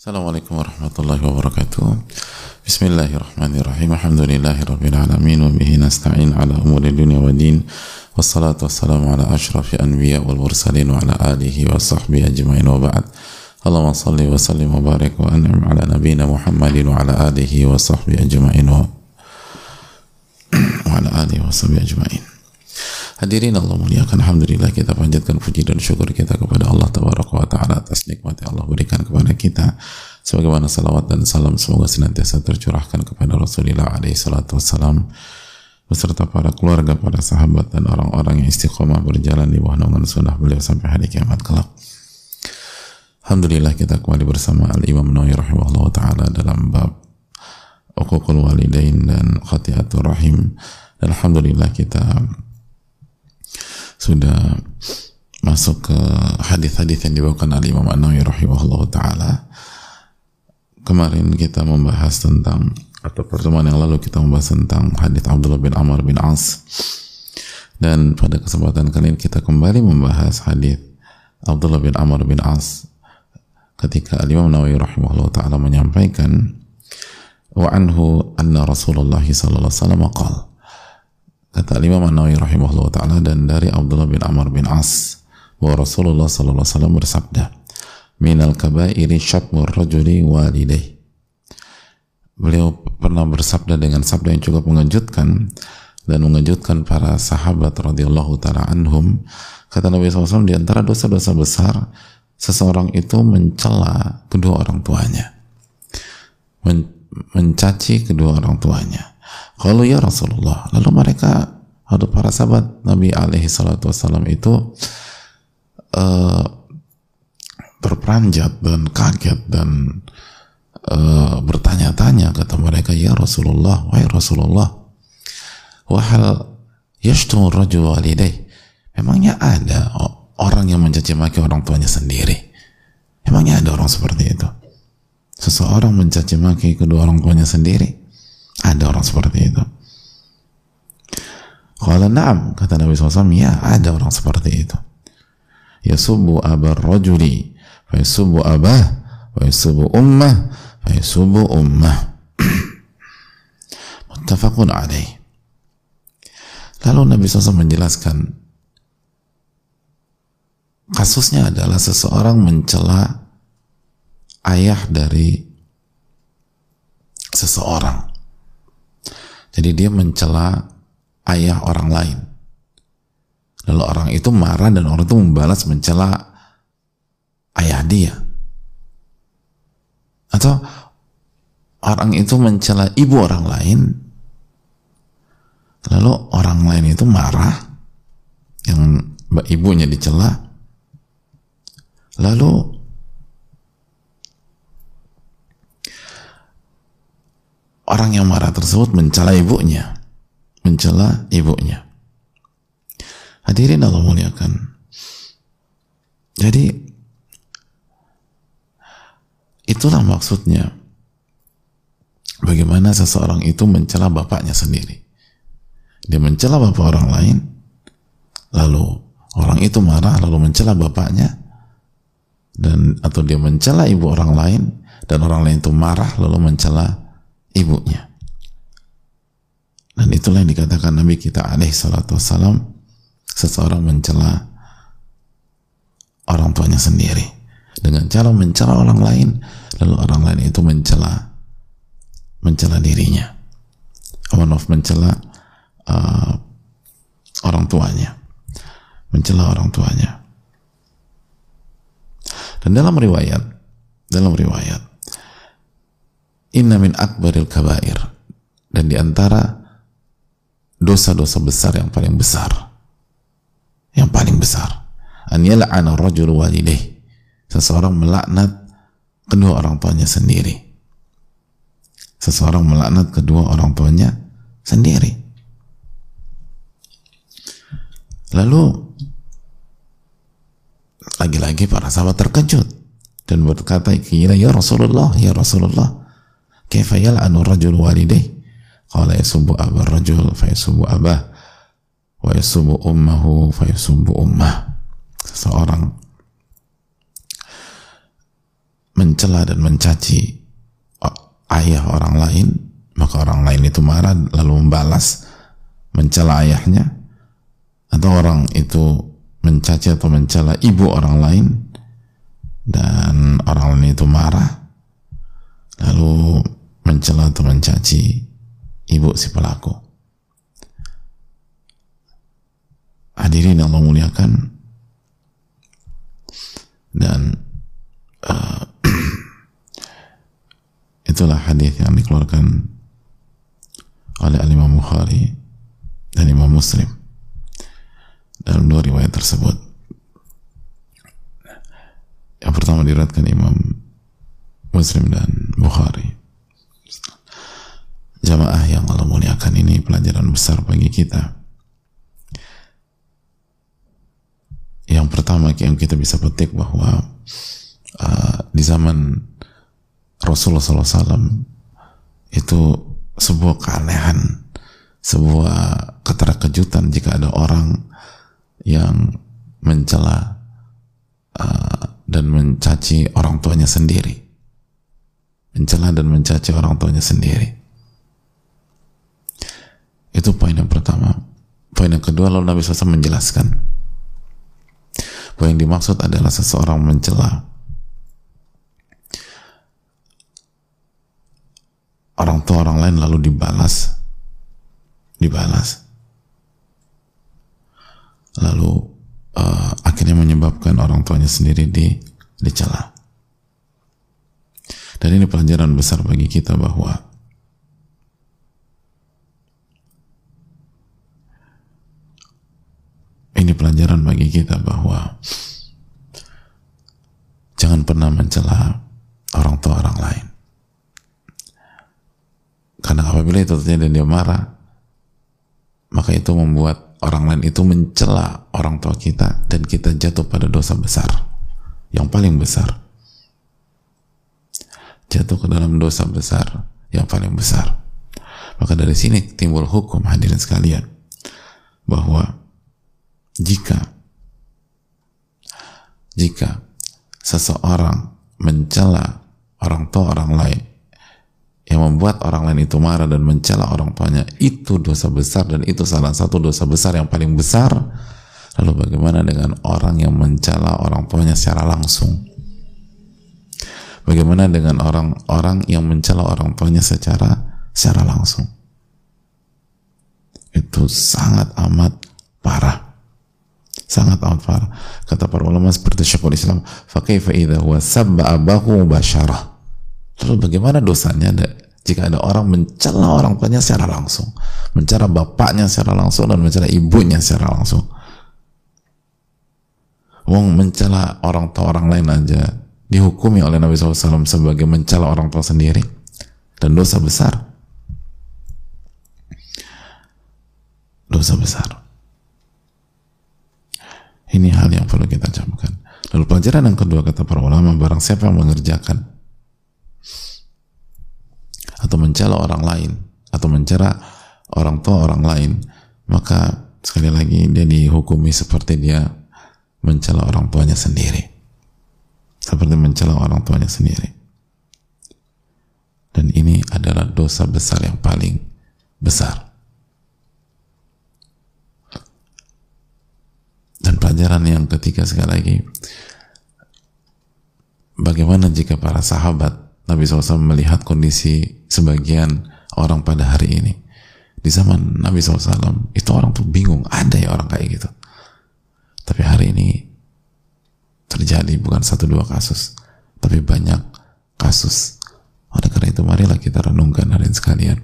السلام عليكم ورحمة الله وبركاته. بسم الله الرحمن الرحيم. الحمد لله رب العالمين وبه نستعين على أمور الدنيا والدين. والصلاة والسلام على أشرف أنبياء والمرسلين وعلى آله وصحبه أجمعين وبعد. اللهم صل وسلم وبارك وأنعم على نبينا محمد وعلى آله وصحبه أجمعين وعلى آله وصحبه أجمعين. Hadirin Allah muliakan. Alhamdulillah kita panjatkan puji dan syukur kita kepada Allah Tabaraka kita. Sebagaimana salawat dan salam semoga senantiasa tercurahkan kepada Rasulullah alaihi salatu wassalam. Beserta para keluarga, para sahabat dan orang-orang yang istiqomah berjalan di bawah naungan sunnah beliau sampai hari kiamat kelak. Alhamdulillah kita kembali bersama Al-Imam Nawawi rahimahullah ta'ala dalam bab Uququl Walidain dan Khatiatul Rahim. Dan Alhamdulillah kita sudah masuk ke hadis-hadis yang dibawakan oleh Imam An-Nawawi rahimahullah taala. Kemarin kita membahas tentang atau pertemuan yang lalu kita membahas tentang hadis Abdullah bin Amr bin As. Dan pada kesempatan kali ini kita kembali membahas hadis Abdullah bin Amr bin As ketika Imam Nawawi rahimahullah taala menyampaikan wa anhu anna Rasulullah sallallahu alaihi wasallam qala Kata Imam An-Nawawi rahimahullah ta'ala dan dari Abdullah bin Amr bin As bahwa Rasulullah sallallahu alaihi wasallam bersabda minal kabairi syatmur rajuli walidayh. Beliau pernah bersabda dengan sabda yang cukup mengejutkan dan mengejutkan para sahabat radhiyallahu taala anhum. Kata Nabi SAW di antara dosa-dosa besar seseorang itu mencela kedua orang tuanya. Men mencaci kedua orang tuanya. Kalau ya Rasulullah, lalu mereka atau para sahabat Nabi alaihi salatu wasallam itu uh, berperanjat dan kaget dan uh, bertanya-tanya kata mereka ya Rasulullah, wahai Rasulullah, wahal yashtu rajul walidai. Memangnya ada orang yang mencaci maki orang tuanya sendiri? Memangnya ada orang seperti itu? Seseorang mencaci maki kedua orang tuanya sendiri? Ada orang seperti itu. Kalau na'am, kata Nabi SAW, ya ada orang seperti itu. Yasubu abar rajuli, fa yasubu abah, wa yasubu ummah, fa yasubu ummah. Muttafaqun alaih. Lalu Nabi SAW menjelaskan kasusnya adalah seseorang mencela ayah dari seseorang jadi dia mencela ayah orang lain. Lalu orang itu marah dan orang itu membalas mencela ayah dia. Atau orang itu mencela ibu orang lain. Lalu orang lain itu marah yang ibunya dicela. Lalu orang yang marah tersebut mencela ibunya mencela ibunya hadirin Allah muliakan. Jadi itulah maksudnya. Bagaimana seseorang itu mencela bapaknya sendiri. Dia mencela bapak orang lain lalu orang itu marah lalu mencela bapaknya dan atau dia mencela ibu orang lain dan orang lain itu marah lalu mencela ibunya. Dan itulah yang dikatakan Nabi kita alaih salatu wassalam seseorang mencela orang tuanya sendiri. Dengan cara mencela orang lain lalu orang lain itu mencela mencela dirinya. Maaf mencela uh, orang tuanya. Mencela orang tuanya. Dan dalam riwayat dalam riwayat inna min akbaril kabair. Dan di antara dosa-dosa besar yang paling besar yang paling besar. An yal'ana rajul walidayh seseorang melaknat kedua orang tuanya sendiri. Seseorang melaknat kedua orang tuanya sendiri. Lalu lagi-lagi para sahabat terkejut dan berkata kira ya Rasulullah ya Rasulullah kaifa yal'anu rajul walidayh qala yasubbu abar rajul fa yasubbu abah wa yasubu ummahu fa yasubu ummah. Seseorang mencela dan mencaci ayah orang lain maka orang lain itu marah lalu membalas mencela ayahnya. Atau orang itu mencaci atau mencela ibu orang lain dan orang lain itu marah lalu mencela atau mencaci ibu si pelaku. Hadirin yang Allah muliakan dan uh, itulah hadis yang dikeluarkan oleh Al Imam Bukhari dan Imam Muslim dalam dua riwayat tersebut. Yang pertama diriwayatkan Imam Muslim dan Bukhari. Jamaah yang Allah muliakan ini pelajaran besar bagi kita. Yang pertama yang kita bisa petik bahwa uh, di zaman Rasulullah SAW itu sebuah keanehan, sebuah keterkejutan jika ada orang yang mencela uh, dan mencaci orang tuanya sendiri. Mencela dan mencaci orang tuanya sendiri. Itu poin yang pertama. Poin yang kedua lalu Nabi SAW menjelaskan bahwa yang dimaksud adalah seseorang mencela. Orang tua orang lain lalu dibalas. Dibalas. Lalu uh, akhirnya menyebabkan orang tuanya sendiri di dicela. Dan ini pelajaran besar bagi kita bahwa ini pelajaran bagi kita bahwa jangan pernah mencela orang tua orang lain. Karena apabila itu terjadi dan dia marah, maka itu membuat orang lain itu mencela orang tua kita dan kita jatuh pada dosa besar. Yang paling besar. Jatuh ke dalam dosa besar yang paling besar. Maka dari sini timbul hukum hadirin sekalian bahwa jika jika seseorang mencela orang tua orang lain yang membuat orang lain itu marah dan mencela orang tuanya itu dosa besar dan itu salah satu dosa besar yang paling besar. Lalu bagaimana dengan orang yang mencela orang tuanya secara langsung? Bagaimana dengan orang-orang yang mencela orang tuanya secara secara langsung? Itu sangat amat parah sangat parah kata para ulama seperti Syekhul Islam fakaifa idza huwa sabba abahu mubasyarah lalu bagaimana dosanya jika ada orang mencela orang tuanya secara langsung, mencela bapaknya secara langsung dan mencela ibunya secara langsung. Wong mencela orang tua orang lain aja dihukumi oleh Nabi SAW sebagai mencela orang tua sendiri dan dosa besar. Dosa besar. Ini hal yang perlu kita camkan. Lalu pelajaran yang kedua kata para ulama barang siapa yang mengerjakan atau mencela orang lain atau mencela orang tua orang lain maka sekali lagi dia dihukumi seperti dia mencela orang tuanya sendiri. Seperti mencela orang tuanya sendiri. Dan ini adalah dosa besar yang paling besar dan pelajaran yang ketiga sekali lagi bagaimana jika para sahabat Nabi SAW melihat kondisi sebagian orang pada hari ini. Di zaman Nabi SAW, itu orang tuh bingung, ada ya orang kayak gitu. Tapi hari ini terjadi bukan satu dua kasus, tapi banyak kasus. Oleh karena itu, marilah kita renungkan hari ini sekalian.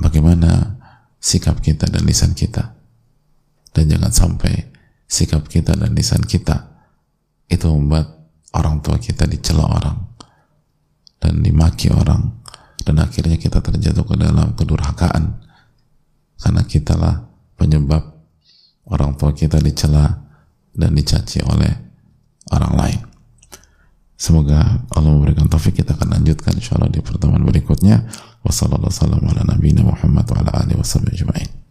Bagaimana sikap kita dan lisan kita. Dan jangan sampai sikap kita dan lisan kita itu membuat orang tua kita dicela orang dan dimaki orang. Dan akhirnya kita terjatuh ke dalam kedurhakaan. Karena kitalah penyebab orang tua kita dicela dan dicaci oleh orang lain semoga Allah memberikan taufik. Kita akan lanjutkan insyaAllah di pertemuan berikutnya. Wassalamualaikum warahmatullahi wabarakatuh